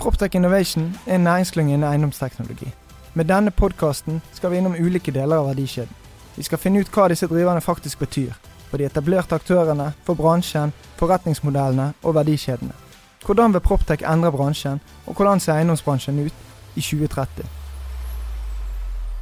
Proptech Innovation er en næringsklynge innen eiendomsteknologi. Med denne podkasten skal vi innom ulike deler av verdikjeden. Vi skal finne ut hva disse driverne faktisk betyr. For de etablerte aktørene, for bransjen, forretningsmodellene og verdikjedene. Hvordan vil Proptech endre bransjen, og hvordan ser eiendomsbransjen ut i 2030?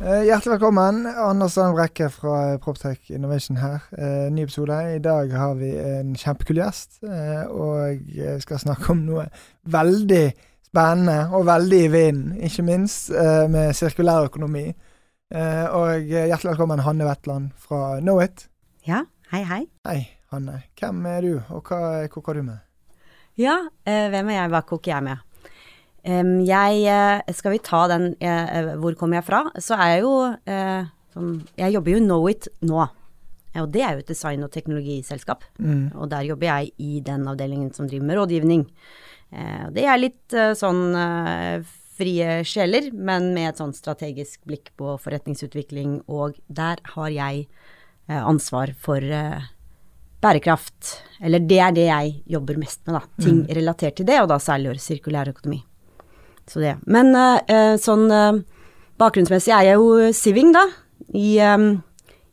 Eh, hjertelig velkommen. Anders Sand Brekke fra Proptech Innovation her. Eh, ny episode. I dag har vi en kjempekul gjest, eh, og vi skal snakke om noe veldig spennende og veldig i vinden. Ikke minst med sirkulær økonomi. Og hjertelig velkommen Hanne Wetland fra Knowit. Ja, hei, hei. Hei, Hanne. Hvem er du, og hva koker du med? Ja, hvem er jeg, hva koker jeg med? Um, jeg Skal vi ta den uh, Hvor kommer jeg fra? Så er jeg jo sånn Jeg jobber jo Knowit nå. Og det er jo et design- og teknologiselskap. Mm. Og der jobber jeg i den avdelingen som driver med rådgivning. Uh, det er litt sånn frie sjeler, men med et sånn strategisk blikk på forretningsutvikling. Og der har jeg ansvar for bærekraft. Eller det er det jeg jobber mest med, da. Ting mm. relatert til det, og da særlig sirkulær økonomi. Så det. Men sånn bakgrunnsmessig er jeg jo siving, da, i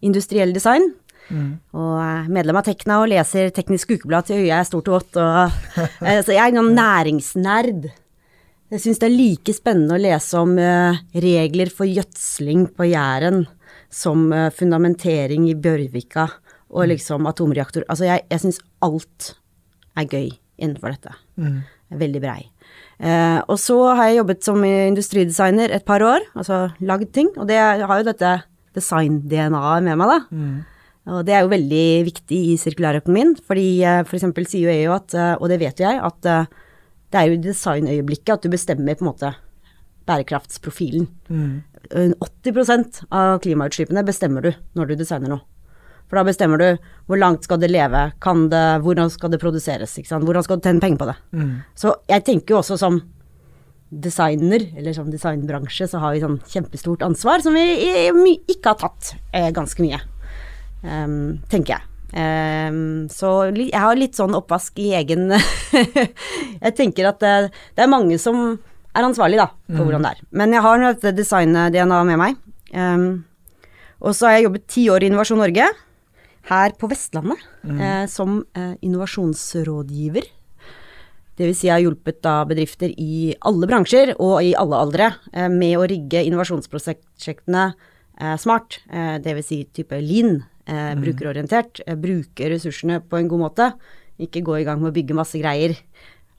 industriell design. Mm. Og uh, medlem av Tekna og leser Teknisk Ukeblad til øyet er stort og vått. Og, så jeg er en næringsnerd. Jeg syns det er like spennende å lese om regler for gjødsling på Jæren som fundamentering i Bjørvika og mm. liksom atomreaktor. Altså jeg, jeg syns alt er gøy innenfor dette. Mm. Veldig brei. Eh, og så har jeg jobbet som industridesigner et par år, altså lagd ting. Og det har jo dette design-DNA-et med meg, da. Mm. Og det er jo veldig viktig i sirkulærøkonomien, fordi for f.eks. For sier jo EU at, eh, og det vet jo jeg, at eh, det er jo i designøyeblikket at du bestemmer på en måte bærekraftsprofilen. Mm. 80% av klimautslippene bestemmer du når du designer noe. For da bestemmer du hvor langt skal det leve, det, hvordan skal det produseres, hvordan skal du tjene penger på det. Mm. Så jeg tenker jo også som designer, eller som designbransje, så har vi sånn kjempestort ansvar som vi ikke har tatt eh, ganske mye, um, tenker jeg. Um, så jeg har litt sånn oppvask i egen Jeg tenker at det, det, er mange som er ansvarlig da, for mm. hvordan det er. Men jeg har dette design-DNA med meg. Um, og så har jeg jobbet ti år i Innovasjon Norge her på Vestlandet mm. eh, som eh, innovasjonsrådgiver. vil Si jeg har hjulpet da bedrifter i alle bransjer og i alle aldre eh, med å rigge innovasjonsprosjektene eh, smart. det vil Si type lean, eh, mm. brukerorientert. bruke ressursene på en god måte. Ikke gå i gang med å bygge masse greier,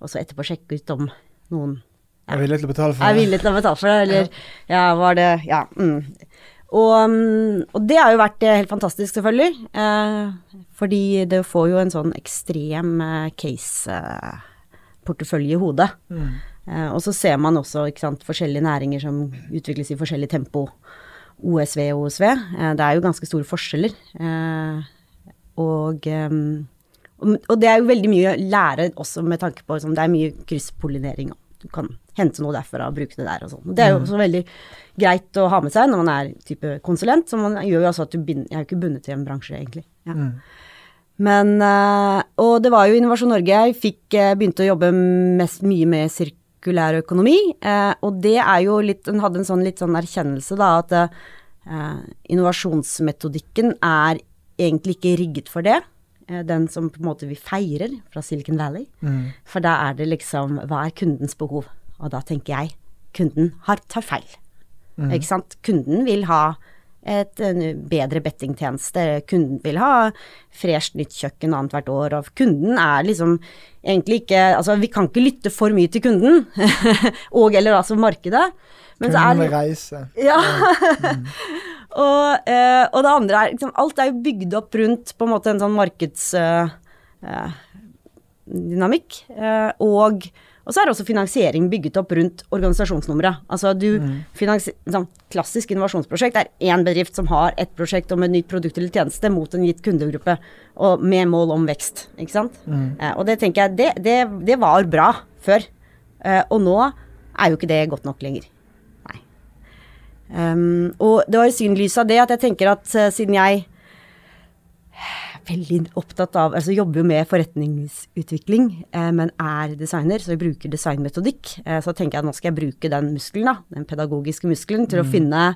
og så etterpå sjekke ut om noen ja, er villig til å betale for det. Er villig til å betale for det, eller ja, ja var det Ja. Mm. Og, mm, og, det har jo vært eh, helt fantastisk, selvfølgelig. Eh, fordi det får jo en sånn ekstrem eh, case-portefølje i hodet. Mm. Eh, og så ser man også sant, forskjellige næringer som utvikles i forskjellig tempo. OSV og OSV. Eh, det er jo ganske store forskjeller. Eh, og, og, det er jo veldig mye å lære også med tanke på sånn, Det er mye krysspollinering. Du kan hente noe derfra og bruke det der og sånn. Det er jo mm. også veldig greit å ha med seg når man er type konsulent. Så man gjør jo altså at du binder Jeg er jo ikke bundet til en bransje, egentlig. Ja. Mm. Men Og det var jo Innovasjon Norge jeg fikk begynte å jobbe mest mye med sirkulær økonomi. Uh, og det er jo litt Hun hadde en sånn litt sånn erkjennelse, da, at innovasjonsmetodikken er egentlig ikke rigget for det den som på en måte vi feirer fra Silicon Valley. Mm. For da er det liksom Hva er kundens behov? Og da tenker jeg kunden har, tar feil. Mm. Ikke sant. Kunden vil ha et, en bedre bettingtjeneste. Kunden vil ha fresht nytt kjøkken annethvert år. Og kunden er liksom egentlig ikke Altså, vi kan ikke lytte for mye til kunden. og eller altså markedet. Men kunden vil reise. Ja. Mm. og, eh, og, det andre er liksom Alt er jo bygd opp rundt på en måte en sånn markedsdynamikk. Eh, eh, og Og så er også finansiering bygget opp rundt organisasjonsnummeret. Altså du sånn, Klassisk innovasjonsprosjekt er én bedrift som har et prosjekt om et nytt produkt eller tjeneste mot en gitt kundegruppe, og med mål om vekst. Ikke sant? Eh, og det tenker jeg, det, det, det var bra før. Eh, og nå er jo ikke det godt nok lenger. Nei. Um, og det var i synlys av det at jeg tenker at uh, siden jeg veldig opptatt av Altså jobber jo med forretningsutvikling, eh, men er designer, så jeg bruker designmetodikk. Eh, så tenker jeg at nå skal jeg bruke den muskelen, da, den pedagogiske muskelen, til å finne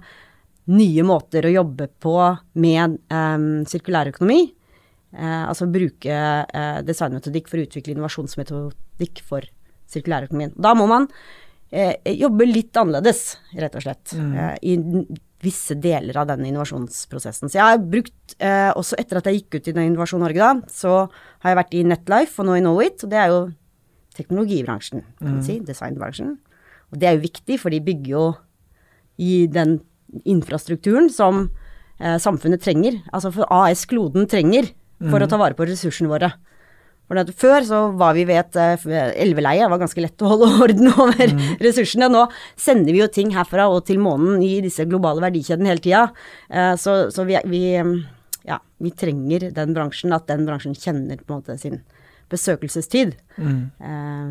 nye måter å jobbe på med eh, sirkulærøkonomi. Eh, altså bruke eh, designmetodikk for å utvikle innovasjonsmetodikk for sirkulærøkonomien. Da må man eh, jobbe litt annerledes, rett og slett, eh, i visse deler av den innovasjonsprosessen. Så jeg har brukt, eh, også etter at jeg gikk ut i den Innovasjon Norge da, så har jeg vært i Netlife og nå i Knowit, og det er jo teknologibransjen, kan man si, designbransjen. Og det er jo viktig, for de bygger jo i den infrastrukturen som eh, samfunnet trenger, altså for AS Kloden trenger for å ta vare på ressursene våre. For at før så var vi ved et eh, elveleie, det var ganske lett å holde orden over ressursene. Nå sender vi jo ting herfra og til månen i disse globale verdikjedene hele tida. Eh, så så vi, vi, eh, ja, vi trenger den bransjen, at den bransjen kjenner på en måte sin besøkelsestid. Eh,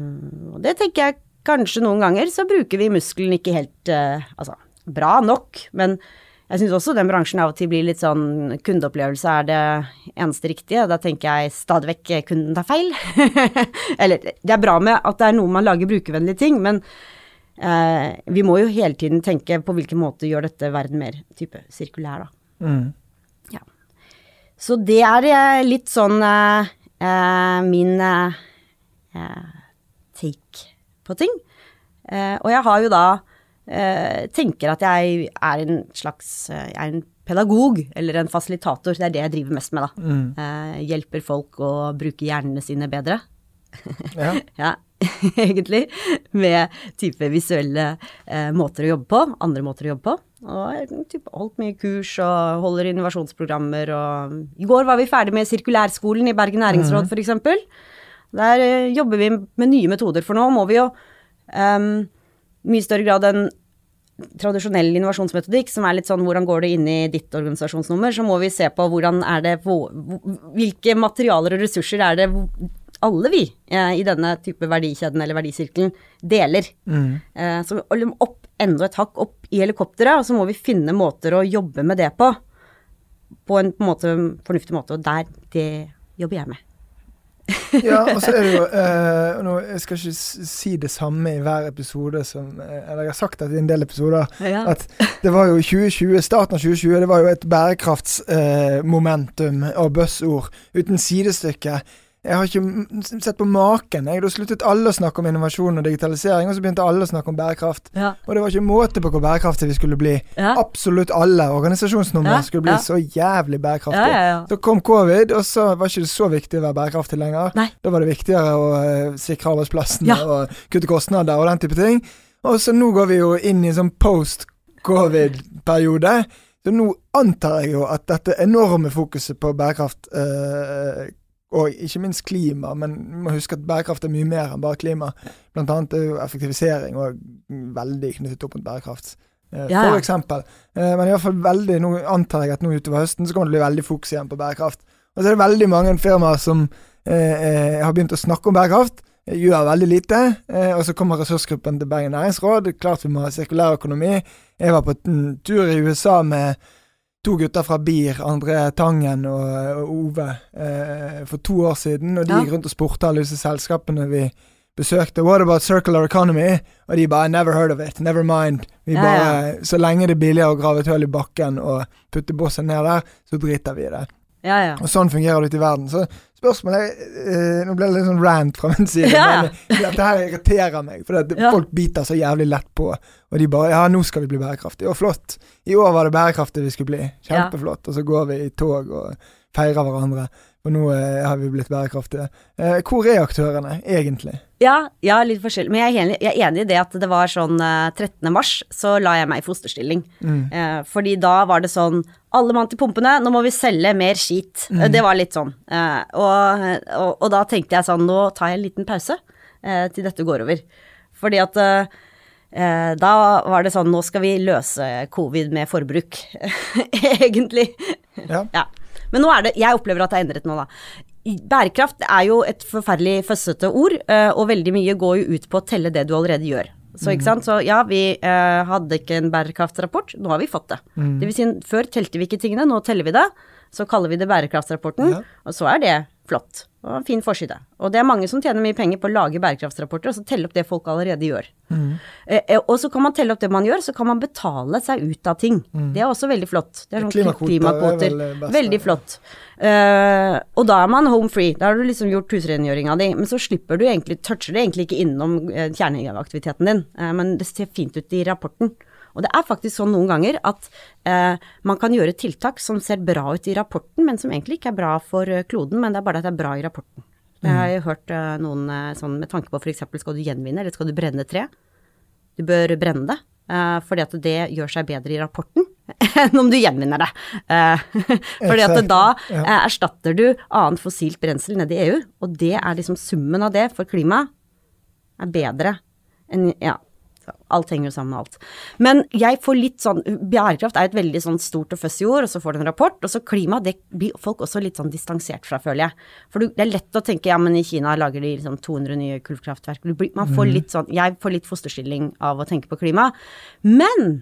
og det tenker jeg kanskje noen ganger så bruker vi muskelen ikke helt altså, bra nok, men jeg syns også den bransjen av og til blir litt sånn kundeopplevelse er det eneste riktige. Da tenker jeg stadig vekk eh, kunden tar feil. Eller det er bra med at det er noe man lager brukervennlige ting, men eh, vi må jo hele tiden tenke på hvilken måte gjør dette verden mer type sirkulær, da. Mm. Ja. Så det er eh, litt sånn eh, eh, min eh, take på ting. Eh, og jeg har jo da tenker at jeg er en slags eh, Jeg er en pedagog eller en fasilitator. Det er det jeg driver mest med, da. Eh, hjelper folk å bruke hjernene sine bedre. Ja. Ja, egentlig. Med type visuelle eh, måter å jobbe på, andre måter å jobbe på. Og type holdt mye kurs og holder innovasjonsprogrammer og I går var vi ferdig med Sirkulærskolen i Bergen næringsråd, for f.eks. Der eh, jobber vi med nye metoder, for nå må vi jo um, mye større grad enn tradisjonell innovasjonsmetodikk, som er litt sånn hvordan går det inn i ditt organisasjonsnummer, så må vi se på hvordan er det Hvilke materialer og ressurser er det alle vi eh, i denne type verdikjeden eller verdisirkelen deler. Mm. så liksom opp, enda et hakk opp i helikopteret, og så må vi finne måter å jobbe med det på. På en på en måte, fornuftig måte, og der, det jobber jeg med. Ja, og så er det jo eh, nå, Jeg skal ikke si det samme i hver episode som eh, Eller jeg har sagt det i en del episoder. Ja. At det var jo 2020, starten av 2020, det var jo et bærekraftsmomentum eh, og buzzord uten sidestykke. Jeg har ikke sett på maken. Jeg. Da sluttet alle å snakke om innovasjon og digitalisering, og så begynte alle å snakke om bærekraft. Ja. Og det var ikke måte på hvor bærekraftige vi skulle bli. Ja. Absolutt alle organisasjonsnummer Ja, skulle bli så jævlig bærekraftige. Så kom covid, og så var ikke det så viktig å være bærekraftig lenger. Nei. Da var det viktigere å eh, sikre arbeidsplassene og kutte kostnader og den type ting. Og så nå går vi jo inn i en sånn post-covid-periode. Så nå antar jeg jo at dette enorme fokuset på bærekraft, eh, og ikke minst klima, men vi må huske at bærekraft er mye mer enn bare klima. Blant annet er jo effektivisering og veldig knyttet opp mot bærekraft. Eh, Ja. For eksempel. Eh, men i hvert fall veldig, nå antar jeg at nå utover høsten så kommer det bli veldig fokus igjen på bærekraft. Og så er det veldig mange firmaer som eh, eh, har begynt å snakke om bærekraft. eh, Gjør veldig lite. Eh, og så kommer ressursgruppen til Bergen næringsråd. Klart vi må ha sirkulær økonomi. Jeg var på en tur i USA med to gutter fra BIR, André Tangen og, og Ove, eh, for to år siden. Og de Ja. gikk rundt og spurte alle disse selskapene vi besøkte. What about circular economy? Og de bare never heard of it. Never mind. Vi Ja, bare, Så lenge det er billigere å grave et hull i bakken og putte bosset ned der, så driter vi i det. Ja, ja. Og sånn fungerer det ute i verden. Så spørsmålet eh, Nå ble det litt sånn rant fra min side, Ja. men dette her irriterer meg. For Ja. folk biter så jævlig lett på. Og de bare Ja, nå skal vi bli bærekraftige. Og flott. I år var det bærekraftig vi skulle bli. Kjempeflott. Og så går vi i tog og feirer hverandre. Og nå eh, har vi blitt bærekraftige. Eh, hvor er aktørene, egentlig? Ja, ja, litt forskjellig. Men jeg er, enig, jeg er enig i det at det var sånn eh, 13. mars, så la jeg meg i fosterstilling. Mm. Eh, fordi da var det sånn Alle mann til pumpene, nå må vi selge mer skit. Mm. Det var litt sånn. Eh, og, og, og da tenkte jeg sånn Nå tar jeg en liten pause. eh, til dette går over. Fordi at eh, eh, da var det sånn nå skal vi løse covid med forbruk, egentlig. Ja. Ja. Men nå er det Jeg opplever at det er endret nå, da. Bærekraft er jo et forferdelig føssete ord, eh, og veldig mye går jo ut på å telle det du allerede gjør. Så ikke sant, så ja, vi eh, hadde ikke en bærekraftsrapport, nå har vi fått det. Det vil si, før telte vi ikke tingene, nå teller vi det. Så kaller vi det bærekraftsrapporten, Ja. og så er det flott. Og fin forside. Og det er mange som tjener mye penger på å lage bærekraftsrapporter, og så telle opp det folk allerede gjør. Mm. eh, og så kan man telle opp det man gjør, så kan man betale seg ut av ting. Det er også veldig flott. Det er sånn Klimakvoter er klimakvoter. vel det. Veldig flott. Uh, og da er man home free. Da har du liksom gjort husrengjøringa di. Men så slipper du egentlig, toucher det egentlig ikke innom eh, kjerneaktiviteten din. Uh, men det ser fint ut i rapporten. Og det er faktisk sånn noen ganger at eh, man kan gjøre tiltak som ser bra ut i rapporten, men som egentlig ikke er bra for eh, kloden, men det er bare at det er bra i rapporten. Jeg har jo hørt eh, noen eh, sånn med tanke på f.eks. skal du gjenvinne, eller skal du brenne tre? Du bør brenne det, eh, fordi at det gjør seg bedre i rapporten enn om du gjenvinner det. Eh, fordi at da erstatter du annet fossilt brensel nede i EU, og det er liksom summen av det for klimaet er bedre enn Ja. Alt henger jo sammen med alt. Men jeg får litt sånn Bærekraft er et veldig sånn stort og fuzzy ord, og så får du en rapport. Og så klima, det blir folk også litt sånn distansert fra, føler jeg. For det er lett å tenke ja, men i Kina lager de liksom 200 nye kullkraftverk. Man får litt sånn Jeg får litt fosterstilling av å tenke på klima. Men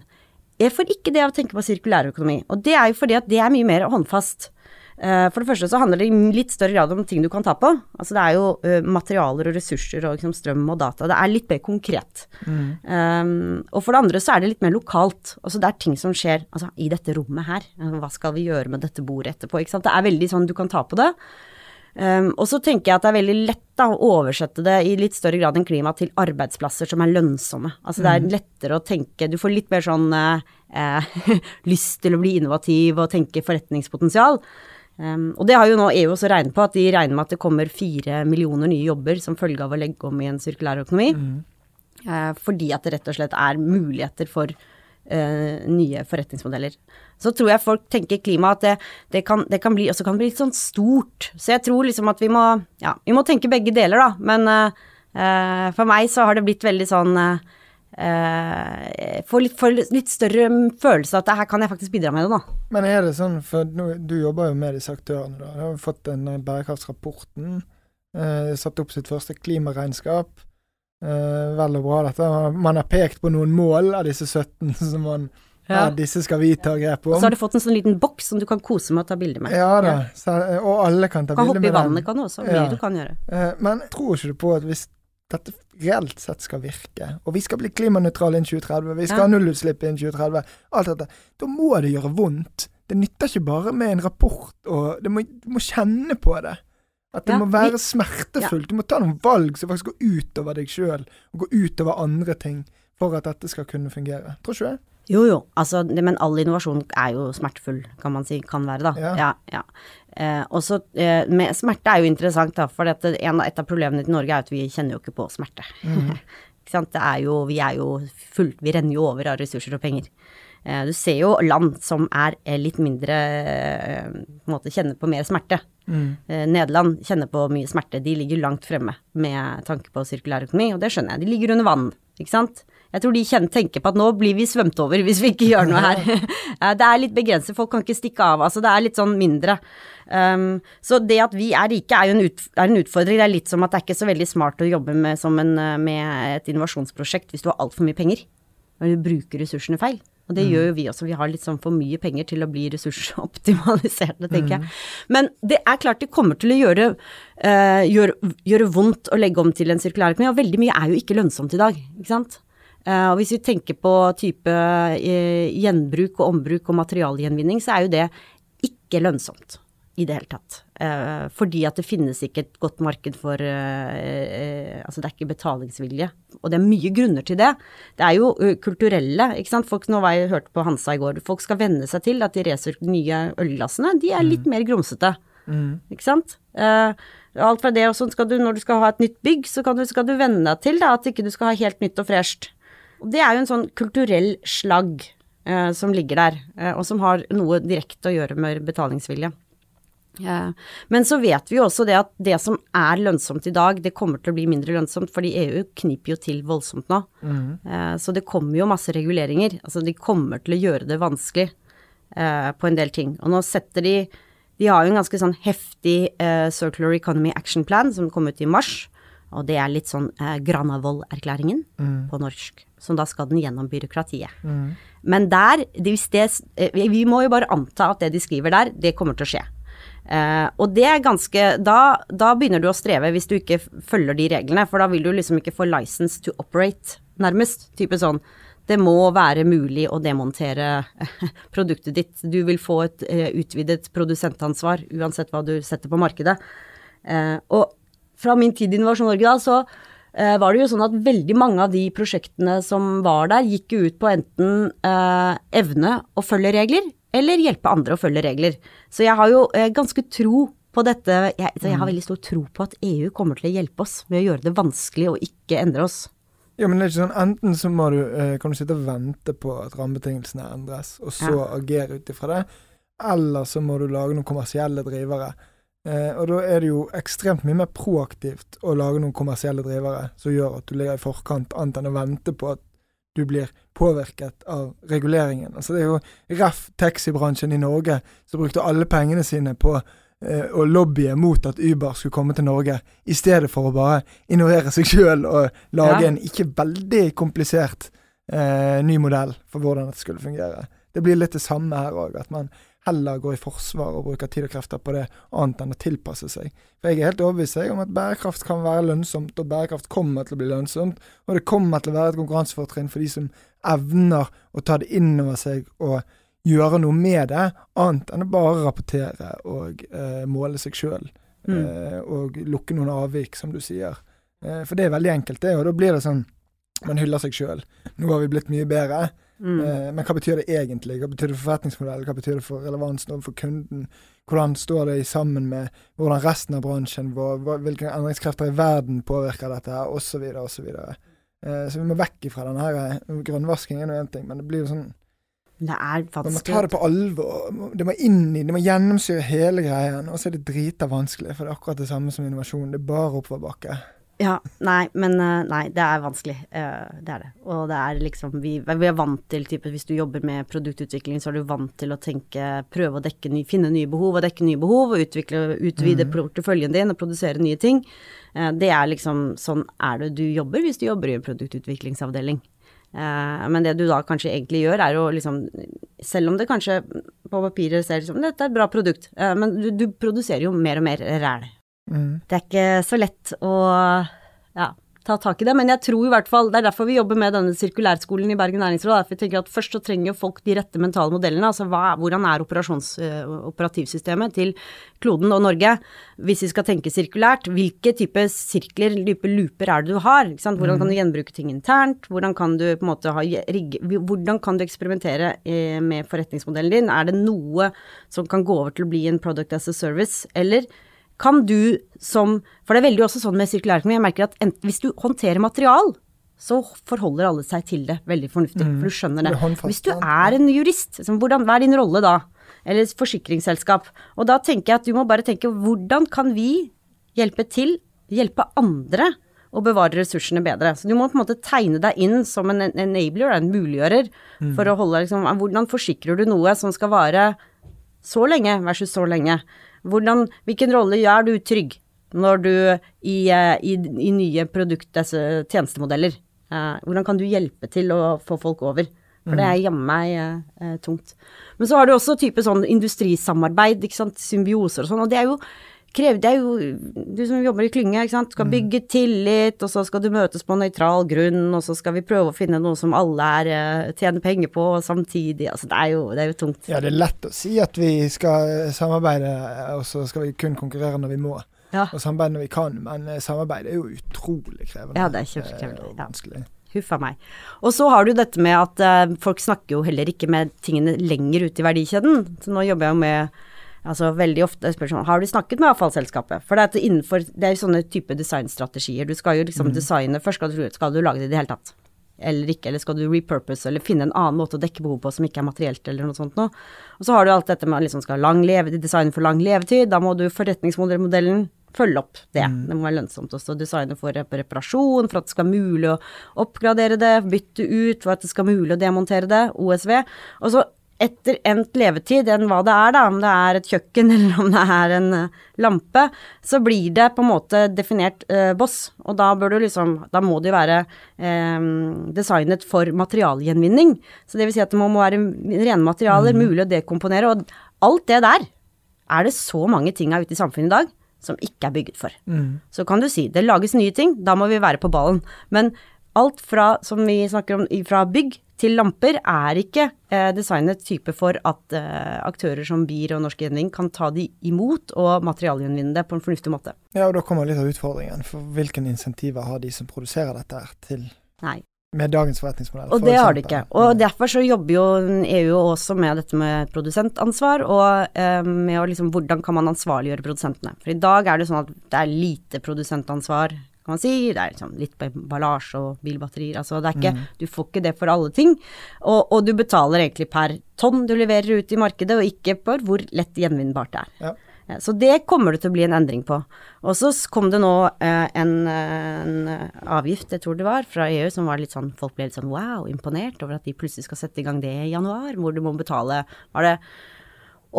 jeg får ikke det av å tenke på sirkulærøkonomi. Og det er jo fordi at det er mye mer håndfast. Eh, For det første så handler det i litt større grad om ting du kan ta på. Altså det er jo eh, materialer og ressurser og liksom strøm og data. Det er litt mer konkret. Um, og for det andre så er det litt mer lokalt. Altså det er ting som skjer altså, i dette rommet her. Eh, Hva skal vi gjøre med dette bordet etterpå? Ikke sant? Det er veldig sånn du kan ta på det. Um, og så tenker jeg at det er veldig lett da, å oversette det i litt større grad enn klima til arbeidsplasser som er lønnsomme. Altså det er lettere å tenke Du får litt mer sånn eh, lyst til å bli innovativ og tenke forretningspotensial. Um, og det har jo nå EU også regnet på, at de regner med at det kommer fire millioner nye jobber som følge av å legge om i en sirkulær økonomi. Eh, fordi at det rett og slett er muligheter for uh, nye forretningsmodeller. Så tror jeg folk tenker klima at det, det, kan, det kan bli også kan bli litt sånn stort. Så jeg tror liksom at vi må, ja, vi må tenke begge deler, da. Men uh, for meg så har det blitt veldig sånn eh, eh, Får litt, får litt større følelse at det her kan jeg faktisk bidra med det, da. Men er det sånn, for du jobber jo med disse aktørene, da. Du har fått den eh, bærekraftsrapporten. Eh, satt opp sitt første klimaregnskap. Eh, vel og bra, dette. Man har pekt på noen mål av disse 17 som man ja. Ja. disse skal vi ta grep Og om. så har du fått en sånn liten boks som du kan kose med å ta bilde med. Ja da, så, og alle kan ta Du kan hoppe i vannet, kan du også. Mye Ja. du kan gjøre. Eh, men tror ikke du på at hvis dette reelt sett skal virke, og vi skal bli klimanøytrale innen 2030, vi skal Ja. ha nullutslipp innen 2030, alt dette, da må det gjøre vondt. Det nytter ikke bare med en rapport, og det må, du må kjenne på det. At det Ja, må være smertefullt. Du må ta noen valg som faktisk går utover deg sjøl, og går utover andre ting, for at dette skal kunne fungere. Tror ikke du det? Jo, jo, altså, det, men all innovasjon er jo smertefull, kan man si, kan være, da. Ja. Ja, ja. Eh, også, eh, med smerte er jo interessant, da, for en, et av problemene til Norge er at vi kjenner jo ikke på smerte. ikke sant, det er jo, vi er jo fullt, vi renner jo over av ressurser og penger. Eh, du ser jo land som er eh, litt mindre, eh, på en måte kjenner på mer smerte. Mm. Nederland kjenner på mye smerte, de ligger langt fremme med tanke på sirkulær økonomi, og det skjønner jeg, de ligger under vann, ikke sant. Jeg tror de tenker på at nå blir vi svømt over hvis vi ikke gjør noe her. Eh, det er litt begrenset, folk kan ikke stikke av, altså det er litt sånn mindre. Um, så det at vi er rike er jo en, ut, er en utfordring, det er litt som at det er ikke så veldig smart å jobbe med, som en, eh, med et innovasjonsprosjekt hvis du har altfor mye penger, Når du bruker ressursene feil. Og det gjør jo vi også, vi har litt sånn for mye penger til å bli ressursoptimaliserte, tenker jeg. Men det er klart det kommer til å gjøre, uh, gjøre, gjøre vondt å legge om til en sirkulær økonomi, og veldig mye er jo ikke lønnsomt i dag, ikke sant. Eh, og hvis vi tenker på type eh, gjenbruk og ombruk og materialgjenvinning, så er jo det ikke lønnsomt i det hele tatt. Eh, fordi at det finnes ikke et godt marked for Altså det er ikke betalingsvilje. Og det er mye grunner til det. Det er jo kulturelle, ikke sant. Folk, nå var jeg hørte på Hansa i går. Folk skal venne seg til at de resirkulerer nye ølglassene, de er litt mer grumsete. Ikke sant? Uh, alt fra det og sånn skal du, når du skal ha et nytt bygg, så kan du, skal du venne deg til da, at ikke du skal ha helt nytt og fresht. Og det er jo en sånn kulturell slagg eh, som ligger der, eh, og som har noe direkte å gjøre med betalingsvilje. Eh, Men så vet vi jo også det at det som er lønnsomt i dag, det kommer til å bli mindre lønnsomt, fordi EU kniper jo til voldsomt nå. Mm. Så det kommer jo masse reguleringer. Altså de kommer til å gjøre det vanskelig eh, på en del ting. Og nå setter de De har jo en ganske sånn heftig eh, Circular Economy Action Plan som kom ut i mars. Og det er litt sånn eh, Granavolden-erklæringen på norsk. Så da skal den gjennom byråkratiet. Men der, hvis det, eh, vi må jo bare anta at det de skriver der, det kommer til å skje. Eh, og det er ganske da, da begynner du å streve hvis du ikke følger de reglene, for da vil du liksom ikke få license to operate, nærmest. Type sånn det må være mulig å demontere produktet ditt. Du vil få et eh, utvidet produsentansvar uansett hva du setter på markedet. Eh, og fra min tid i Innovasjon Norge da, så uh, var det jo sånn at veldig mange av de prosjektene som var der, gikk jo ut på enten uh, evne å følge regler, eller hjelpe andre å følge regler. Så jeg har jo uh, ganske tro på dette, jeg, så jeg har veldig stor tro på at EU kommer til å hjelpe oss med å gjøre det vanskelig å ikke endre oss. Ja, men det er ikke sånn, Enten så må du, kan du sitte og vente på at rammebetingelsene endres, og så agere ut ifra det, eller så må du lage noen kommersielle drivere. Eh, og da er det jo ekstremt mye mer proaktivt å lage noen kommersielle drivere som gjør at du ligger i forkant, annet enn å vente på at du blir påvirket av reguleringen. Altså Det er jo ref taxibransjen i Norge som brukte alle pengene sine på eh, å lobbye mot at Uber skulle komme til Norge, i stedet for å bare ignorere seg sjøl og lage Ja. en ikke veldig komplisert eh, ny modell for hvordan dette skulle fungere. Det blir litt det samme her òg, at man heller går i forsvar og bruker tid og krefter på det, annet enn å tilpasse seg. For jeg er helt overbevist om at bærekraft kan være lønnsomt, og bærekraft kommer til å bli lønnsomt. Og det kommer til å være et konkurransefortrinn for de som evner å ta det inn over seg og gjøre noe med det, annet enn å bare rapportere og eh, måle seg sjøl. Mm. Eh, og lukke noen avvik, som du sier. Eh, for det er veldig enkelt, det. Og da blir det sånn man hyller seg sjøl. Nå har vi blitt mye bedre. Mm. Eh, men hva betyr det egentlig? Hva betyr det for forretningsmodellen? Hva betyr det for relevansen overfor kunden? Hvordan står det i sammen med hvordan resten av bransjen, hva, hvilke endringskrefter i verden påvirker dette, her, osv., osv. Eh, så vi må vekk ifra denne her eh, grønnvasking er nå én ting, men det blir jo sånn Det er Man må ta det på alvor. Det må inn i, det må gjennomsyre hele greien. Og så er det drita vanskelig, for det er akkurat det samme som innovasjon. Det er bare oppoverbakke. Ja, nei, men eh, nei, det er vanskelig. Eh, det er det. Og det er liksom Vi, vi er vant til type Hvis du jobber med produktutvikling, så er du vant til å tenke Prøve å dekke ny, finne nye behov og dekke nye behov, og utvikle, utvide porteføljen din og produsere nye ting. Eh, det er liksom Sånn er det du jobber hvis du jobber i en produktutviklingsavdeling. Men det du da kanskje egentlig gjør, er å liksom Selv om det kanskje på papiret ser ut som dette er et bra produkt, men du, du produserer jo mer og mer ræl. Mm. Det er ikke så lett å ja, ta tak i det, men jeg tror i hvert fall Det er derfor vi jobber med denne sirkulærskolen i Bergen næringsråd. For vi tenker at først så trenger folk de rette mentale modellene. Altså hva, hvordan er eh, operativsystemet til kloden og Norge? Hvis vi skal tenke sirkulært, hvilke type sirkler, dype looper er det du har? Hvordan kan du gjenbruke ting internt? Hvordan kan du på en måte ha rigge, Hvordan kan du eksperimentere eh, med forretningsmodellen din? Er det noe som kan gå over til å bli en product as a service, eller kan du som For det er veldig også sånn med sirkulærøkonomi, jeg merker at enten, hvis du håndterer material, så forholder alle seg til det veldig fornuftig, for du skjønner det. Hvis du er en jurist, hvordan, hva er din rolle da? Eller forsikringsselskap. Og da tenker jeg at du må bare tenke hvordan kan vi hjelpe til, hjelpe andre å bevare ressursene bedre. Så du må på en måte tegne deg inn som en en enabler, en muliggjører, Mm. for å holde liksom Hvordan forsikrer du noe som skal vare så lenge versus så lenge? Hvordan, hvilken rolle gjør du trygg når du i, eh, i, i nye produkt, tjenestemodeller? Eh, hvordan kan du hjelpe til å få folk over? For det er jammen meg eh, eh, tungt. Men så har du også type sånn industrisamarbeid, ikke sant, symbioser og sånn, og det er jo krev, det er jo du som jobber i klynge, ikke sant, du skal bygge tillit, og så skal du møtes på nøytral grunn, og så skal vi prøve å finne noe som alle er, eh, tjener penger på samtidig, altså det er jo, det er jo tungt. Ja, det er lett å si at vi skal samarbeide, og så skal vi kun konkurrere når vi må. Ja. Og samarbeide når vi kan, men eh, samarbeid er jo utrolig krevende. Ja, det er kjempekrevende, Eh, og ja. vanskelig. Huff a meg. Og så har du dette med at uh, folk snakker jo heller ikke med tingene lenger ute i verdikjeden. Så nå jobber jeg jo med Altså veldig ofte spør sånn Har du snakket med avfallsselskapet? For det er, innenfor, det er sånne type designstrategier. Du skal jo liksom designe Først skal du, skal du lage det i det hele tatt. eller ikke, eller skal du repurpose eller finne en annen måte å dekke behov på som ikke er materielt eller noe sånt noe. Og så har du alt dette med liksom skal lang leve, design for lang levetid, da må du forretningsmodellen følge opp det. Det må være lønnsomt også å designe for reparasjon, for at det skal være mulig å oppgradere det, bytte ut, for at det skal være mulig å demontere det, OSV. Og så etter endt levetid, enn hva det er, da, om det er et kjøkken eller om det er en uh, lampe, så blir det på en måte definert eh, boss. Og da bør du liksom Da må det jo være eh, designet for materialgjenvinning. Så det vil si at det må, må være rene materialer, mm. mulig å dekomponere. Og alt det der er det så mange ting av ute i samfunnet i dag som ikke er bygget for. Mm. Så kan du si det lages nye ting, da må vi være på ballen. Men alt fra, som vi snakker om, fra bygg til lamper er ikke eh, designet type for at eh, aktører som BIR og Norsk Gjenvinning kan ta de imot og materialgjenvinne det på en fornuftig måte. Ja, og da kommer litt av utfordringen. For hvilke insentiver har de som produserer dette her til Nei. med dagens forretningsmodell? Og det har de ikke. Og derfor så jobber jo EU også med dette med produsentansvar, og eh, med å liksom hvordan kan man ansvarliggjøre produsentene. For i dag er det sånn at det er lite produsentansvar kan man si. Det er liksom litt på emballasje og bilbatterier. Altså det er ikke, mm. Du får ikke det for alle ting. Og, og, du betaler egentlig per tonn du leverer ut i markedet, og ikke for hvor lett gjenvinnbart det er. Ja. Så det kommer det til å bli en endring på. Og så kom det nå eh, en, en, avgift, jeg tror det var, fra EU som var litt sånn Folk ble litt sånn wow, imponert over at de plutselig skal sette i gang det i januar, hvor du må betale Var det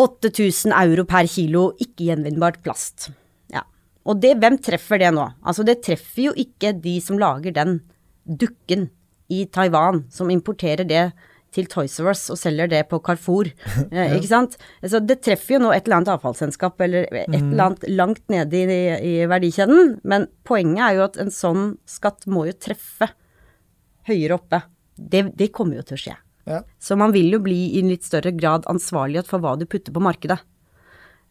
8000 euro per kilo ikke-gjenvinnbart plast. Og det, hvem treffer det nå? Altså, det treffer jo ikke de som lager den dukken i Taiwan, som importerer det til Toys R Us og selger det på Carrefour. Eh, ikke sant? Altså, det treffer jo nå et eller annet avfallsselskap eller et mm. eller annet langt nede i, i, verdikjeden. Men poenget er jo at en sånn skatt må jo treffe høyere oppe. Det, det kommer jo til å skje. Ja. Så man vil jo bli i en litt større grad ansvarlig for hva du putter på markedet.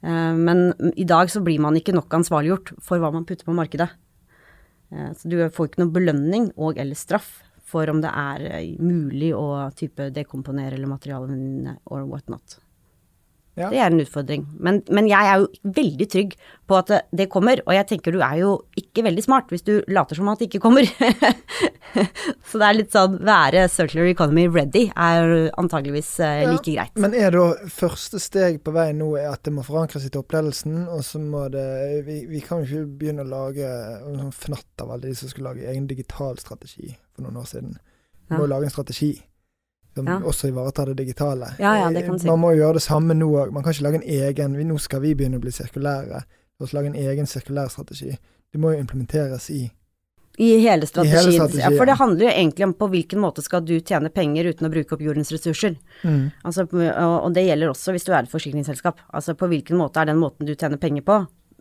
Eh, men i dag så blir man ikke nok ansvarliggjort for hva man putter på markedet. Eh, så du får ikke noe belønning og eller straff for om det er eh, mulig å type dekomponere eller materialgjenvinne or whatnot. Ja. Det er en utfordring. Men, men, jeg er jo veldig trygg på at det kommer, og jeg tenker du er jo ikke veldig smart hvis du later som at det ikke kommer. så det er litt sånn være circular economy ready er antageligvis eh, like ja. greit. Men er da første steg på vei nå at det må forankres i toppledelsen, og så må det Vi, vi kan jo ikke begynne å lage en sånn fnatt av alle de som skulle lage egen digital strategi for noen år siden. Vi må ja. lage en strategi som ja. også ivaretar det digitale. Ja, det si. Man må gjøre det samme nå òg. Man kan ikke lage en egen Nå skal vi begynne å bli sirkulære. La oss lage en egen sirkulær strategi. Det må jo implementeres i i hele strategien. I hele strategien. Ja, for det handler jo egentlig om på hvilken måte skal du tjene penger uten å bruke opp jordens ressurser. Mm. Altså, og det gjelder også hvis du er et forsikringsselskap. Altså på hvilken måte er den måten du tjener penger på,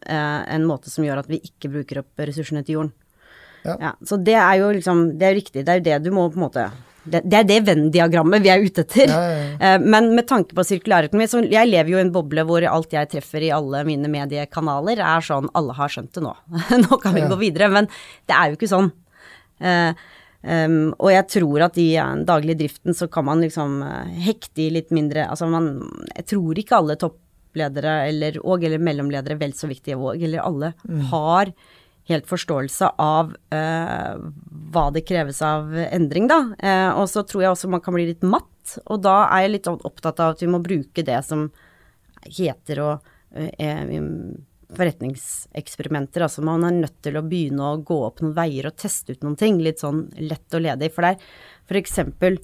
eh, en måte som gjør at vi ikke bruker opp ressursene til jorden. Ja. ja. så det er jo liksom Det er jo riktig. Det er jo det du må på en måte det, det, er det Venn-diagrammet vi er ute etter. Ja, ja, ja. Eh, men med tanke på sirkulærøkonomi, så jeg lever jo i en boble hvor alt jeg treffer i alle mine mediekanaler er sånn alle har skjønt det nå. nå kan vi gå videre. Men det er jo ikke sånn. Um, og jeg tror at i den daglige driften så kan man liksom uh, hekte i litt mindre Altså man Jeg tror ikke alle toppledere eller, og eller mellomledere, vel så viktige og eller alle, mm. har helt forståelse av eh, hva det kreves av endring, da. Eh, og så tror jeg også man kan bli litt matt, og da er jeg litt opptatt av at vi må bruke det som heter og eh, forretningseksperimenter. Altså man er nødt til å begynne å gå opp noen veier og teste ut noen ting, litt sånn lett og ledig. For det er for eksempel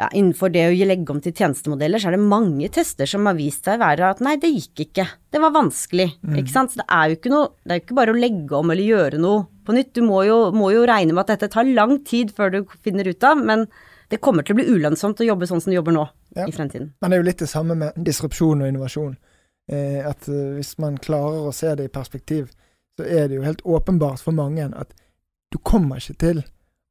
ja, innenfor det å legge om til tjenestemodeller, så er det mange tester som har vist seg å være at nei, det gikk ikke. Det var vanskelig. Mm. Ikke sant. Så det er jo ikke noe Det er jo ikke bare å legge om eller gjøre noe på nytt. Du må jo, må jo regne med at dette tar lang tid før du finner ut av, men det kommer til å bli ulønnsomt å jobbe sånn som du jobber nå ja. i fremtiden. Men det er jo litt det samme med disrupsjon og innovasjon. Eh, at uh, hvis man klarer å se det i perspektiv, så er det jo helt åpenbart for mange at du kommer ikke til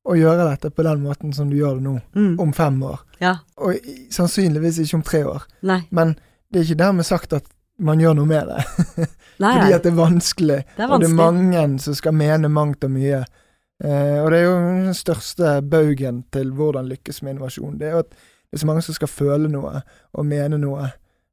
å gjøre dette på den måten som du gjør det nå, mm. om fem år. Ja. Og sannsynligvis ikke om tre år. Nei. Men det er ikke dermed sagt at man gjør noe med det. Nei, Fordi at det er vanskelig, det er vanskelig, og det er mange som skal mene mangt og mye. Eh, og det er jo den største baugen til hvordan lykkes med innovasjon. Det er jo at det er så mange som skal føle noe og mene noe.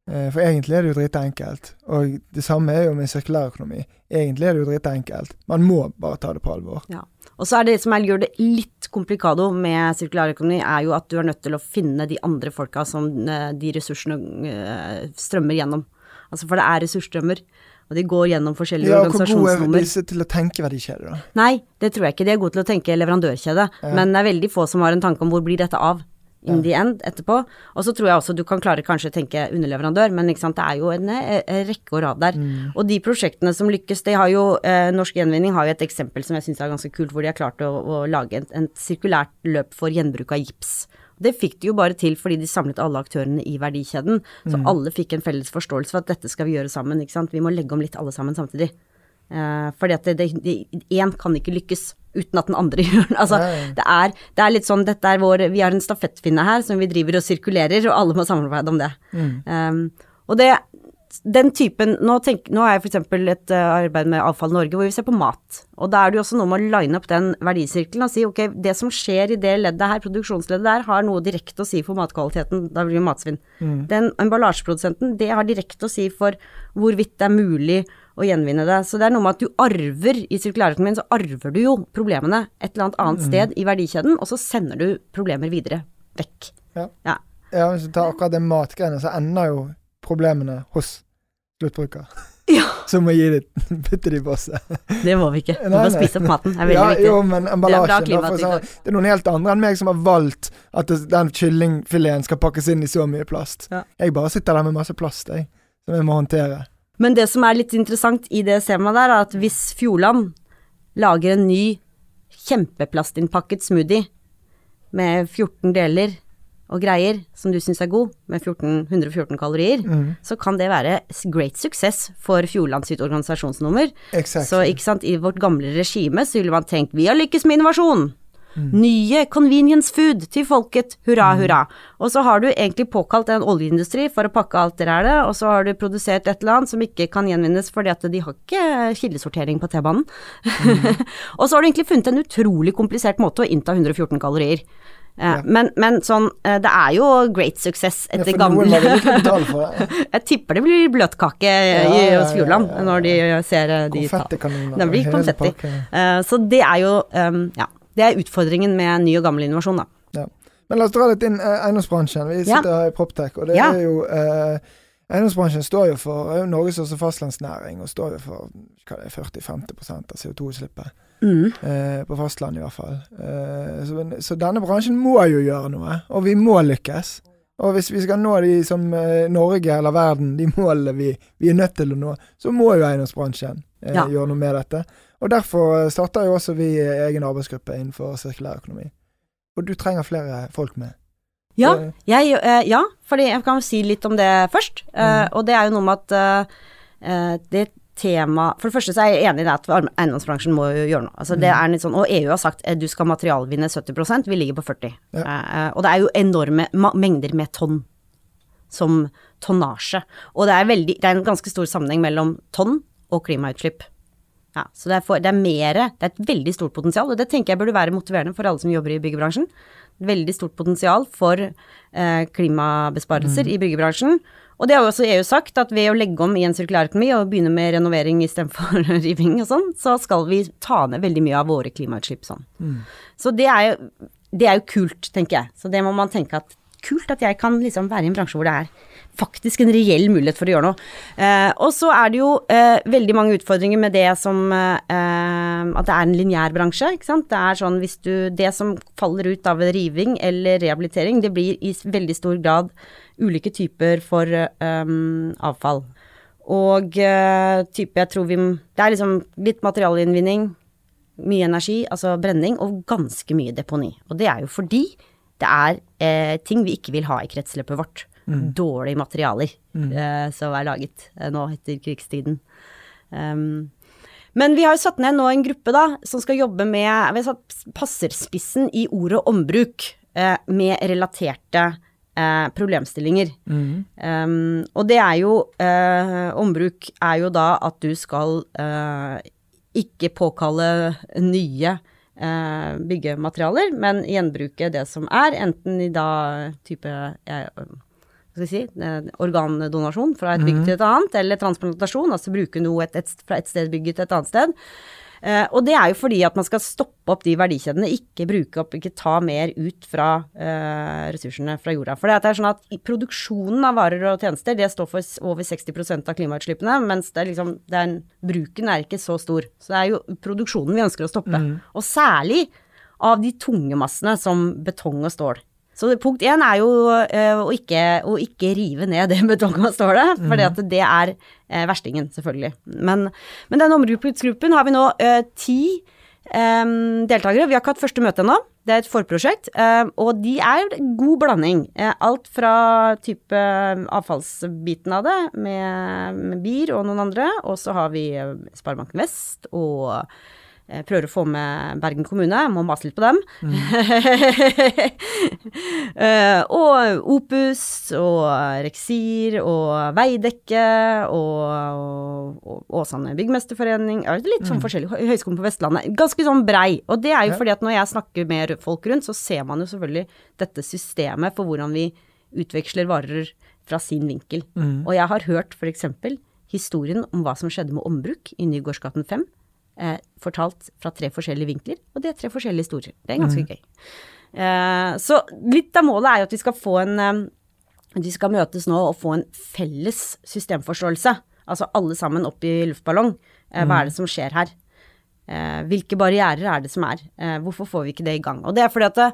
Eh, For egentlig er det jo dritenkelt. Og det samme er jo med sirkulærøkonomi. Egentlig er det jo dritenkelt. Man må bare ta det på alvor. Ja. Og så er det som gjør det litt komplikado med sirkulærøkonomi, er jo at du er nødt til å finne de andre folka som eh, de ressursene eh, strømmer gjennom. Altså for det er ressursstrømmer, og de går gjennom forskjellige Ja, organisasjonsnummer. Hvor gode er disse til å tenke verdikjede, da? Nei, det tror jeg ikke. De er gode til å tenke leverandørkjede, Ja. men det er veldig få som har en tanke om hvor blir dette av in the end etterpå. Og så tror jeg også du kan klare kanskje å tenke underleverandør, men sant, det er jo en, eh, en rekke og rad der. Mm. Og de prosjektene som lykkes, det har jo eh, Norsk Gjenvinning har jo et eksempel som jeg syns er ganske kult, hvor de har klart å, å lage et, et sirkulært løp for gjenbruk av gips. Det fikk de jo bare til fordi de samlet alle aktørene i verdikjeden, så Mm. alle fikk en felles forståelse for at dette skal vi gjøre sammen, ikke sant. Vi må legge om litt alle sammen samtidig. Eh, fordi at én kan ikke lykkes uten at den andre gjør det. Altså, det er, det er litt sånn, dette er vår, vi har en stafettfinne her som vi driver og sirkulerer, og alle må samarbeide om det. Um, og det, den typen, nå, tenk, nå har jeg eksempel et uh, arbeid med Avfall Norge, hvor vi ser på mat. Og da er det jo også noe med å line opp den verdisirkelen og si ok, det som skjer i det leddet her, produksjonsleddet der, har noe direkte å si for matkvaliteten, da blir det matsvinn. Den emballasjeprodusenten, det har direkte å si for hvorvidt det er mulig å gjenvinne det. Så det er noe med at du arver, i sirkulærøkonomien så arver du jo problemene et eller annet annet sted i verdikjeden, og så sender du problemer videre vekk. Ja. Ja. Ja, Hvis du tar akkurat det matgreiene, så ender jo problemene hos sluttbruker. Ja. Så må gi det, bytte de på seg. Det må vi ikke. Vi må bare spise opp maten. Det er veldig ja, viktig. Jo, men Det er emballasjen for klimatiltak. eksempel, Det er noen helt andre enn meg som har valgt at den kyllingfileten skal pakkes inn i så mye plast. Ja. Jeg bare sitter der med masse plast, jeg, som jeg må håndtere. Men det som er litt interessant i det temaet der, er at hvis Fjordland lager en ny kjempeplastinnpakket smoothie med 14 deler og greier som du syns er god, med 14, 114 kalorier, Mm. så kan det være great success for Fjordland sitt organisasjonsnummer. Exactly. Så ikke sant, i vårt gamle regime så ville man tenkt vi har lykkes med innovasjon. Mm. Nye convenience food til folket, hurra, hurra. Og så har du egentlig påkalt en oljeindustri for å pakke alt det der, og så har du produsert et eller annet som ikke kan gjenvinnes fordi at de har ikke kildesortering på T-banen. Mm. og så har du egentlig funnet en utrolig komplisert måte å innta 114 kalorier. Ja. men, men sånn, eh, det er jo great success etter ja, gamle. Jeg tipper det blir bløtkake i- Ja, ja, hos Fjordland når de ser eh, de Konfettikanoner. Det blir konfetti. Eh, så det er jo um, Ja. Det er utfordringen med ny og gammel innovasjon, da. Men la oss dra litt inn eh, eiendomsbransjen. Vi Ja. sitter her i Proptech, og det Ja. er jo eh, Eiendomsbransjen står jo for er jo Norges største fastlandsnæring, og står jo for hva det er, 40-50 av CO2-utslippet. Mm. Eh, på fastlandet i hvert fall. Eh, så, så denne bransjen må jo gjøre noe, og vi må lykkes. Og hvis vi skal nå de som eh, Norge eller verden, de målene vi, vi er nødt til å nå, så må jo eiendomsbransjen eh, Ja. gjøre noe med dette. Og derfor eh, starter jo også vi egen arbeidsgruppe innenfor sirkulær økonomi. Og du trenger flere folk med. Ja, Eh, jeg, eh, ja, fordi jeg kan si litt om det først. Eh, Mm. og det er jo noe med at eh, eh, det tema For det første så er jeg enig i det at eiendomsbransjen må jo gjøre noe. Altså det Mm. er litt sånn, Og EU har sagt du skal materialvinne 70% vi ligger på 40 Ja. Eh, og det er jo enorme mengder med tonn som tonnasje. Og det er, veldig, det er en ganske stor sammenheng mellom tonn og klimautslipp. Ja, så det er, for, det er mere, det er et veldig stort potensial, og det tenker jeg burde være motiverende for alle som jobber i byggebransjen. Veldig stort potensial for eh, klimabesparelser i byggebransjen. Og det har jo også EU sagt, at ved å legge om i en sirkulærøkonomi og begynne med renovering istedenfor riving og sånn, så skal vi ta ned veldig mye av våre klimautslipp sånn. Så det er, jo, det er jo kult, tenker jeg. Så det må man tenke at kult at jeg kan liksom være i en bransje hvor det er faktisk en reell mulighet for å gjøre noe. Eh, og så er det jo eh, veldig mange utfordringer med det som eh, At det er en lineær bransje, ikke sant. Det er sånn hvis du Det som faller ut av riving eller rehabilitering, det blir i veldig stor grad ulike typer for eh, avfall. Og eh, type Jeg tror vi Det er liksom litt materialinnvinning, mye energi, altså brenning, og ganske mye deponi. Og det er jo fordi det er eh, ting vi ikke vil ha i kretsløpet vårt. Dårlige materialer eh, som er laget uh, nå etter krigstiden. Um, men vi har jo satt ned nå en gruppe da, som skal jobbe med Vi har satt passerspissen i ordet ombruk uh, med relaterte problemstillinger. Um, og det er jo Ombruk er jo da at du skal ikke påkalle nye byggematerialer, men gjenbruke det som er, enten i da type skal vi si, organdonasjon fra et bygg til et annet, eller transplantasjon, altså bruke noe et, et, fra et sted bygget til et annet sted. Uh, og det er jo fordi at man skal stoppe opp de verdikjedene, ikke bruke opp, ikke ta mer ut fra uh, ressursene fra jorda. For det er sånn at produksjonen av varer og tjenester, det står for over 60% av klimautslippene, mens det er liksom, det er, bruken er ikke så stor. Så det er jo produksjonen vi ønsker å stoppe. Og særlig av de tunge massene som betong og stål. Så punkt én er jo uh, å, ikke, å, ikke, rive ned det betongstålet, for mm. det er uh, verstingen, selvfølgelig. Men, men denne områdesgruppen har vi nå uh, ti um, deltakere. Vi har ikke hatt første møte ennå. Det er et forprosjekt, og de er god blanding. alt fra type avfallsbiten av det, med, med BIR og noen andre, og så har vi Sparebanken Vest og prøver å få med Bergen kommune, må mase litt på dem. Mm. uh, og Opus og Reksir og Veidekke og, Åsane byggmesterforening. Litt sånn mm. forskjellig. Høgskolen på Vestlandet. Ganske sånn brei. Og det er jo fordi at når jeg snakker med folk rundt, så ser man jo selvfølgelig dette systemet for hvordan vi utveksler varer fra sin vinkel. Mm. Og jeg har hørt f.eks. historien om hva som skjedde med ombruk i Nygårdsgaten 5 eh, fortalt fra tre forskjellige vinkler, og det er tre forskjellige historier. Det er ganske mm. gøy. Eh, så litt av målet er jo at vi skal få en eh, Vi skal møtes nå og få en felles systemforståelse. Altså alle sammen opp i luftballong. Eh, hva er det som skjer her? Eh, hvilke barrierer er det som er? Hvorfor får vi ikke det i gang? Og det er fordi at det,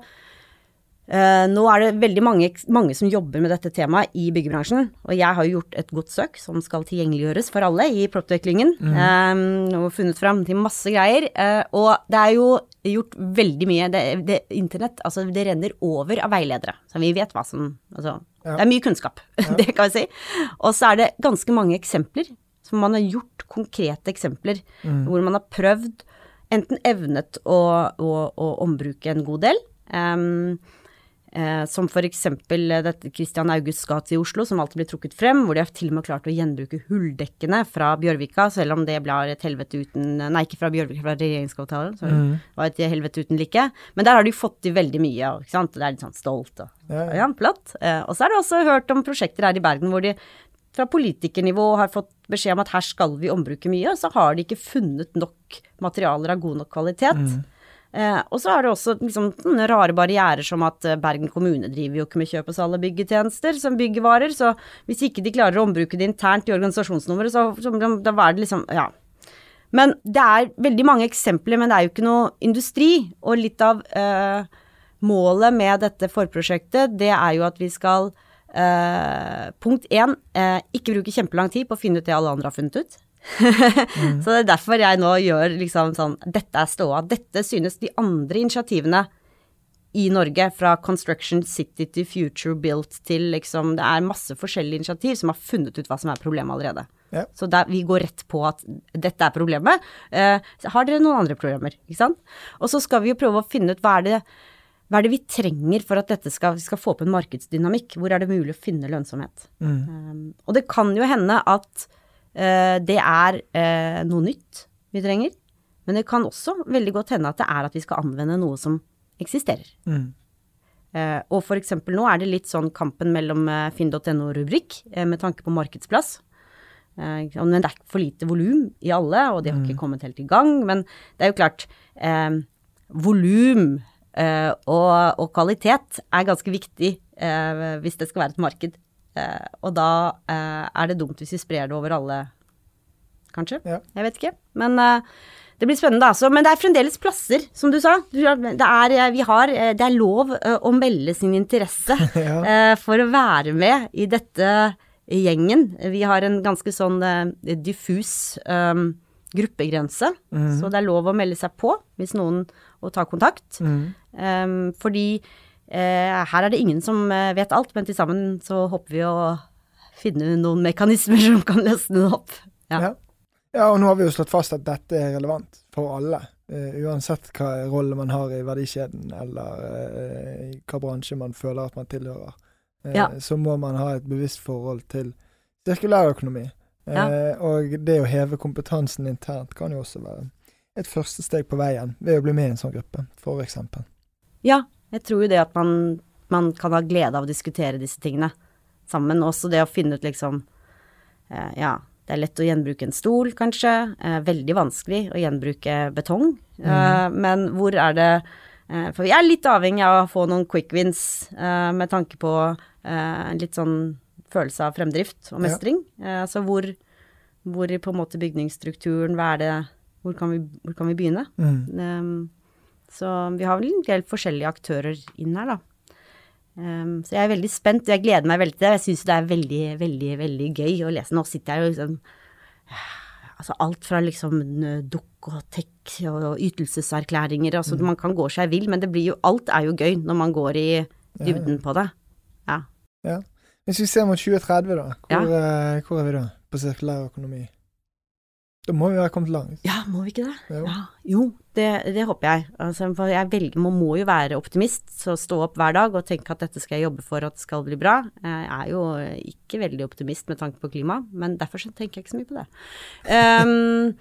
Uh, nå er det veldig mange, mange, som jobber med dette temaet i byggebransjen, og jeg har jo gjort et godt søk som skal tilgjengeliggjøres for alle i propteklingen, mm. um, og funnet fram til masse greier. Uh, og det er jo gjort veldig mye det, det, Internett, altså det renner over av veiledere, så vi vet hva som Altså, ja. det er mye kunnskap, ja. det kan vi si. Og så er det ganske mange eksempler, som man har gjort konkrete eksempler, mm. hvor man har prøvd, enten evnet å, å, å ombruke en god del. Um, Eh, som f.eks. dette Christian Augusts gate i Oslo, som alltid blir trukket frem, hvor de har til og med klart å gjenbruke hulldekkene fra Bjørvika, selv om det ble et helvete uten Nei, ikke fra Bjørvika, fra regjeringskvartalet. Så mm. det var et helvete uten like. Men der har de fått til veldig mye, ikke sant. Det er litt sånn stolt og ja, ja platt. Eh, og så har de også hørt om prosjekter her i Bergen hvor de fra politikernivå har fått beskjed om at her skal vi ombruke mye, og så har de ikke funnet nok materialer av god nok kvalitet. Mm. Eh, og så er det også liksom, rare barrierer som at eh, Bergen kommune driver jo ikke med kjøp og salg av byggetjenester som byggevarer, så hvis ikke de klarer å ombruke det internt i organisasjonsnummeret, så, så da er det liksom Ja. Men det er veldig mange eksempler, men det er jo ikke noe industri. Og litt av eh, målet med dette forprosjektet, det er jo at vi skal eh, Punkt én, eh, ikke bruke kjempelang tid på å finne ut det alle andre har funnet ut. Så det er derfor jeg nå gjør liksom sånn Dette er ståa. Dette synes de andre initiativene i Norge, fra Construction City til Future Built til liksom Det er masse forskjellige initiativ som har funnet ut hva som er problemet allerede. Ja. Så der, vi går rett på at dette er problemet. Eh, har dere noen andre problemer? Ikke sant? Og så skal vi jo prøve å finne ut hva er det hva er det vi trenger for at dette skal, skal få opp en markedsdynamikk? Hvor er det mulig å finne lønnsomhet? Mm. Um, og det kan jo hende at det er eh, noe nytt vi trenger. Men det kan også veldig godt hende at det er at vi skal anvende noe som eksisterer. Mm. Uh, og eksempel nå er det litt sånn kampen mellom finn.no-rubrikk med tanke på markedsplass. men det er for lite volum i alle, og de har mm. ikke kommet helt i gang. Men det er jo klart, eh, volum og, og, kvalitet er ganske viktig hvis det skal være et marked. Uh, og da eh, er det dumt hvis vi sprer det over alle, kanskje. Ja. Jeg vet ikke. Men eh, det blir spennende, altså. Men det er fremdeles plasser, som du sa. Det er, har, det er lov å melde sin interesse ja. for å være med i dette gjengen. Vi har en ganske sånn diffus um, gruppegrense, mm. så det er lov å melde seg på hvis noen og ta kontakt. Mm. Um, fordi Eh, her er det ingen som eh, vet alt, men til sammen så håper vi å finne noen mekanismer som kan løsne det opp. Ja. Ja. ja. og nå har vi jo slått fast at dette er relevant for alle. Uh, uansett hva rolle man har i verdikjeden, eller uh, hva bransje man føler at man tilhører. Uh, ja. Så må man ha et bevisst forhold til sirkulærøkonomi. Ja. Og det å heve kompetansen internt kan jo også være et første steg på veien ved å bli med i en sånn gruppe, f.eks. Ja, jeg tror jo det at man, man, kan ha glede av å diskutere disse tingene. sammen. Også det å finne ut liksom eh, Ja, det er lett å gjenbruke en stol, kanskje. Eh, veldig vanskelig å gjenbruke betong. Eh, men hvor er det eh, For vi er litt avhengig av å få noen quick wins eh, med tanke på eh, en litt sånn følelse av fremdrift og Ja. mestring. Eh, altså hvor, hvor på en måte bygningsstrukturen, hva er det Hvor kan vi, hvor kan vi begynne? Mm. Um, så vi har vel en del forskjellige aktører inn her, da. Um, så jeg er veldig spent, og jeg gleder meg veldig til det. Jeg syns det er veldig, veldig, veldig gøy å lese. Nå sitter jeg jo liksom Altså alt fra liksom dukk og tek og ytelseserklæringer, altså man kan gå seg vill, men det blir jo Alt er jo gøy når man går i dybden på det. Ja. Hvis vi ser mot 2030, da, hvor, Ja. eh, hvor er vi da på sirkulær økonomi? Da må vi ha kommet langt. Ja, må vi ikke det? Jo. Ja, jo, det, det håper jeg. Altså, for jeg velger, man må jo være optimist, så stå opp hver dag og tenke at dette skal jeg jobbe for at det skal bli bra. Jeg er jo ikke veldig optimist med tanke på klima, men derfor så tenker jeg ikke så mye på det. Ehm,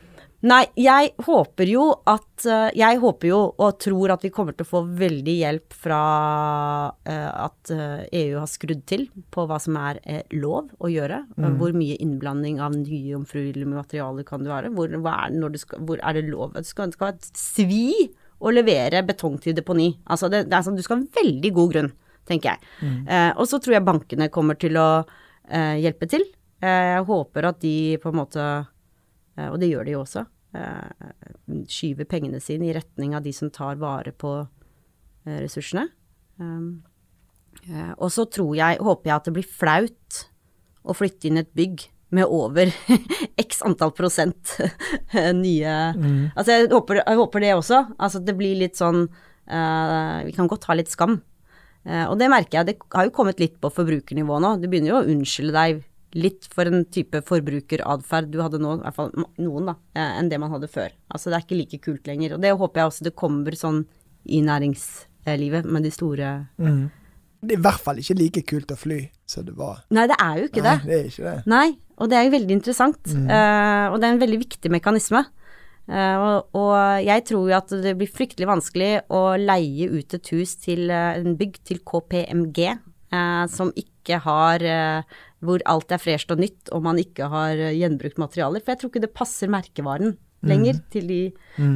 nei, jeg håper jo at eh, Jeg håper jo og tror at vi kommer til å få veldig hjelp fra eh, at eh, EU har skrudd til på hva som er lov å gjøre. Mm. Hvor mye innblanding av nye jomfruelige materialer kan det være? Hvor, er, skal, hvor er det lov? Det skal, det skal være et svi å levere betong til deponi. Altså det, det er sånn, du skal ha en veldig god grunn, tenker jeg. Eh, og så tror jeg bankene kommer til å eh, hjelpe til. Eh, jeg håper at de på en måte og det gjør de jo også, eh, skyver pengene sine i retning av de som tar vare på eh, ressursene. Um, eh, og så tror jeg, håper jeg at det blir flaut å flytte inn et bygg med over x antall prosent nye Altså jeg håper, jeg håper det også. Altså det blir litt sånn uh, Vi kan godt ha litt skam. Uh, og det merker jeg, det har jo kommet litt på forbrukernivå nå. Du begynner jo å unnskylde deg litt for en type forbrukeratferd du hadde nå, i hvert fall noen, da, eh, enn det man hadde før. Altså det er ikke like kult lenger. Og det håper jeg også det kommer sånn i næringslivet med de store Mm. Det er i hvert fall ikke like kult å fly som det var. Nei, det er jo ikke det. Nei, det er ikke det. Nei, og det er jo veldig interessant. Eh, og det er en veldig viktig mekanisme. Uh, og, og jeg tror jo at det blir fryktelig vanskelig å leie ut et hus til uh, en bygg til KPMG som ikke har Hvor alt er fresht og nytt, og man ikke har eh, gjenbrukt materialer. For jeg tror ikke det passer merkevaren lenger til de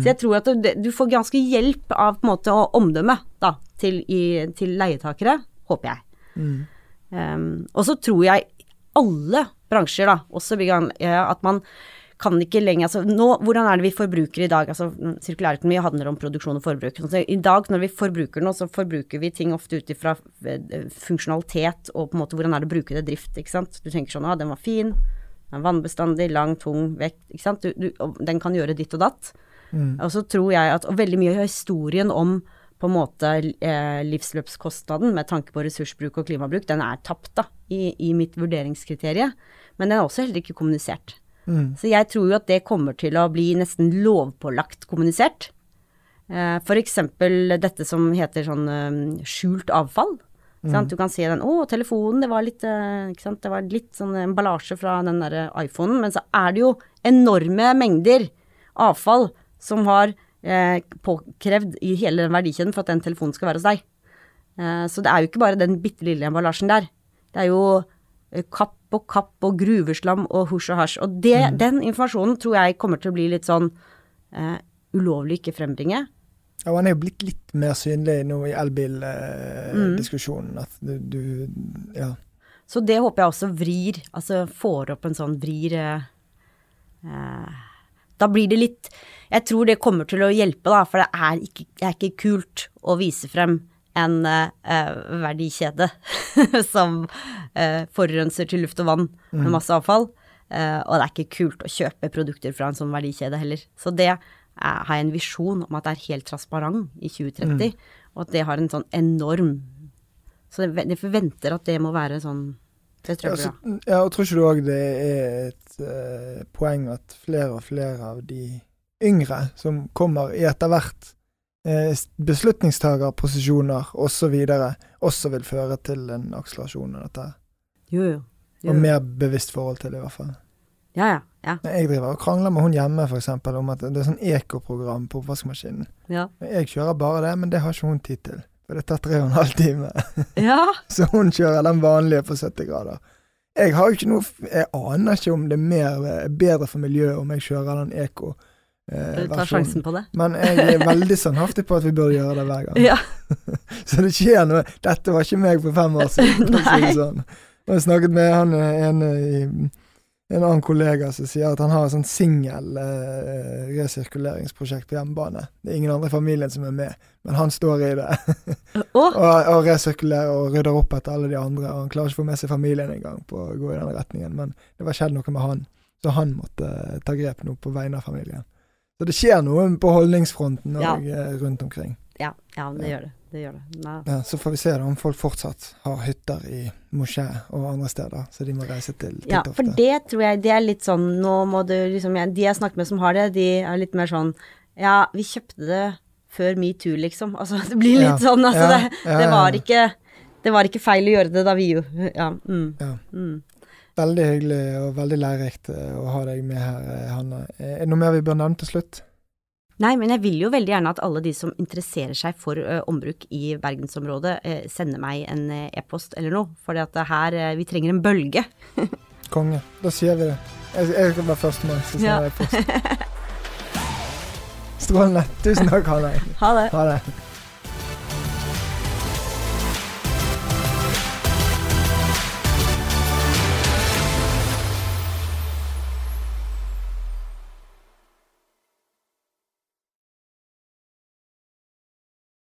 Så jeg tror at du, du får ganske hjelp av på en måte omdømme da, til, i, til leietakere, håper jeg. Mm. Um, og så tror jeg alle bransjer, da, også og at man kan ikke lenger altså nå, Hvordan er det vi forbruker i dag? altså Sirkulærøkonomi handler om produksjon og forbruk. Så I dag når vi forbruker noe, så forbruker vi ting ofte ut ifra eh, funksjonalitet og på en måte hvordan er det å bruke det drift. ikke sant? Du tenker sånn ah, den var fin, den er vannbestandig, lang, tung, vekt. ikke sant? Du, du, den kan gjøre ditt og datt. Mm. Og så tror jeg at og veldig mye av historien om på en måte eh, livsløpskostnaden med tanke på ressursbruk og klimabruk, den er tapt da, i, i mitt vurderingskriterium. Men den er også heller ikke kommunisert. Mm. Så jeg tror jo at det kommer til å bli nesten lovpålagt kommunisert. Eh, eksempel dette som heter sånn eh, skjult avfall. Mm. sant? Du kan se den, å, telefonen, det var litt, eh? Det var litt sånn emballasje fra den der iPhonen, men så er det jo enorme mengder avfall som har eh, påkrevd i hele den verdikjeden for at den telefonen skal være hos deg. Eh, så det er jo ikke bare den bitte lille emballasjen der. Det er jo eh, kapp og kapp og gruveslam og husj og hasj. Og det, den informasjonen tror jeg kommer til å bli litt sånn uh, ulovlig ikke frembringe. Ja, og han er jo blitt litt mer synlig nå i elbildiskusjonen. At du, du Ja. Så det håper jeg også vrir, altså får opp en sånn vrir eh, Da blir det litt Jeg tror det kommer til å hjelpe, da, for det er ikke, det er ikke kult å vise frem en eh, verdikjede som eh, forurenser til luft og vann med masse avfall. Eh, og det er ikke kult å kjøpe produkter fra en sånn verdikjede heller. Så det har jeg en visjon om at det er helt transparent i 2030, og at det har en sånn enorm Så jeg forventer at det må være sånn Det tror jeg blir bra. ja, og tror ikke du òg det er et uh, poeng at flere og flere av de yngre som kommer i etter hvert beslutningstagerposisjoner osv., også vil føre til en akselerasjon av dette. Jo, jo. jo. Og mer bevisst forhold til det, i hvert fall. Ja, ja. ja. Jeg driver og krangler med hun hjemme for eksempel, om at det er sånn ekoprogram på oppvaskmaskinen. ja. Jeg kjører bare det, men det har ikke hun tid til. For det tar tre og en halv time. Ja. Så hun kjører den vanlige på 70 grader. Jeg har jo ikke noe Jeg aner ikke om det er mer, bedre for miljøet om jeg kjører den eko. Eh, tar sjansen på det. Men jeg er veldig standhaftig på at vi bør gjøre det hver gang. Ja. Så det skjer noe. Dette var ikke meg for fem år siden. Nei. sånn. Jeg snakket med han eh, en, en annen kollega som sier at han har et sånt singel eh, resirkuleringsprosjekt på hjemmebane. Det er ingen andre i familien som er med, men han står i det. Og, og resirkulerer og rydder opp etter alle de andre. Og han klarer ikke å få med seg familien engang på å gå i den retningen. Men det var skjedd noe med han, så han måtte eh, ta grep nå på vegne av familien. Så det skjer noe på holdningsfronten Ja. eh, rundt omkring. ja, ja, det gjør det. Det gjør det. Nei. Ja, så får vi se da om folk fortsatt har hytter i Mosjø og andre steder, så de må reise til titt Ja, ofte. for det tror jeg det er litt sånn Nå må du liksom De jeg snakker med som har det, de er litt mer sånn Ja, vi kjøpte det før metoo, liksom. Altså det blir litt Ja. sånn, altså Ja, det, ja, det var ikke Det var ikke feil å gjøre det da vi jo Ja. Mm, Ja. mm. Veldig hyggelig og veldig lærerikt eh, å ha deg med her, eh, Hanne. Eh, Er det noe mer vi bør nevne til slutt? Nei, men jeg vil jo veldig gjerne at alle de som interesserer seg for uh, ombruk i bergensområdet, uh, sender meg en uh, e-post eller noe. For det her eh, Vi trenger en bølge. Konge. Da sier vi det. Jeg, jeg skal være førstemann som Ja. sender deg post. Strålende. Tusen takk, Hanne. Ha det. Ha det.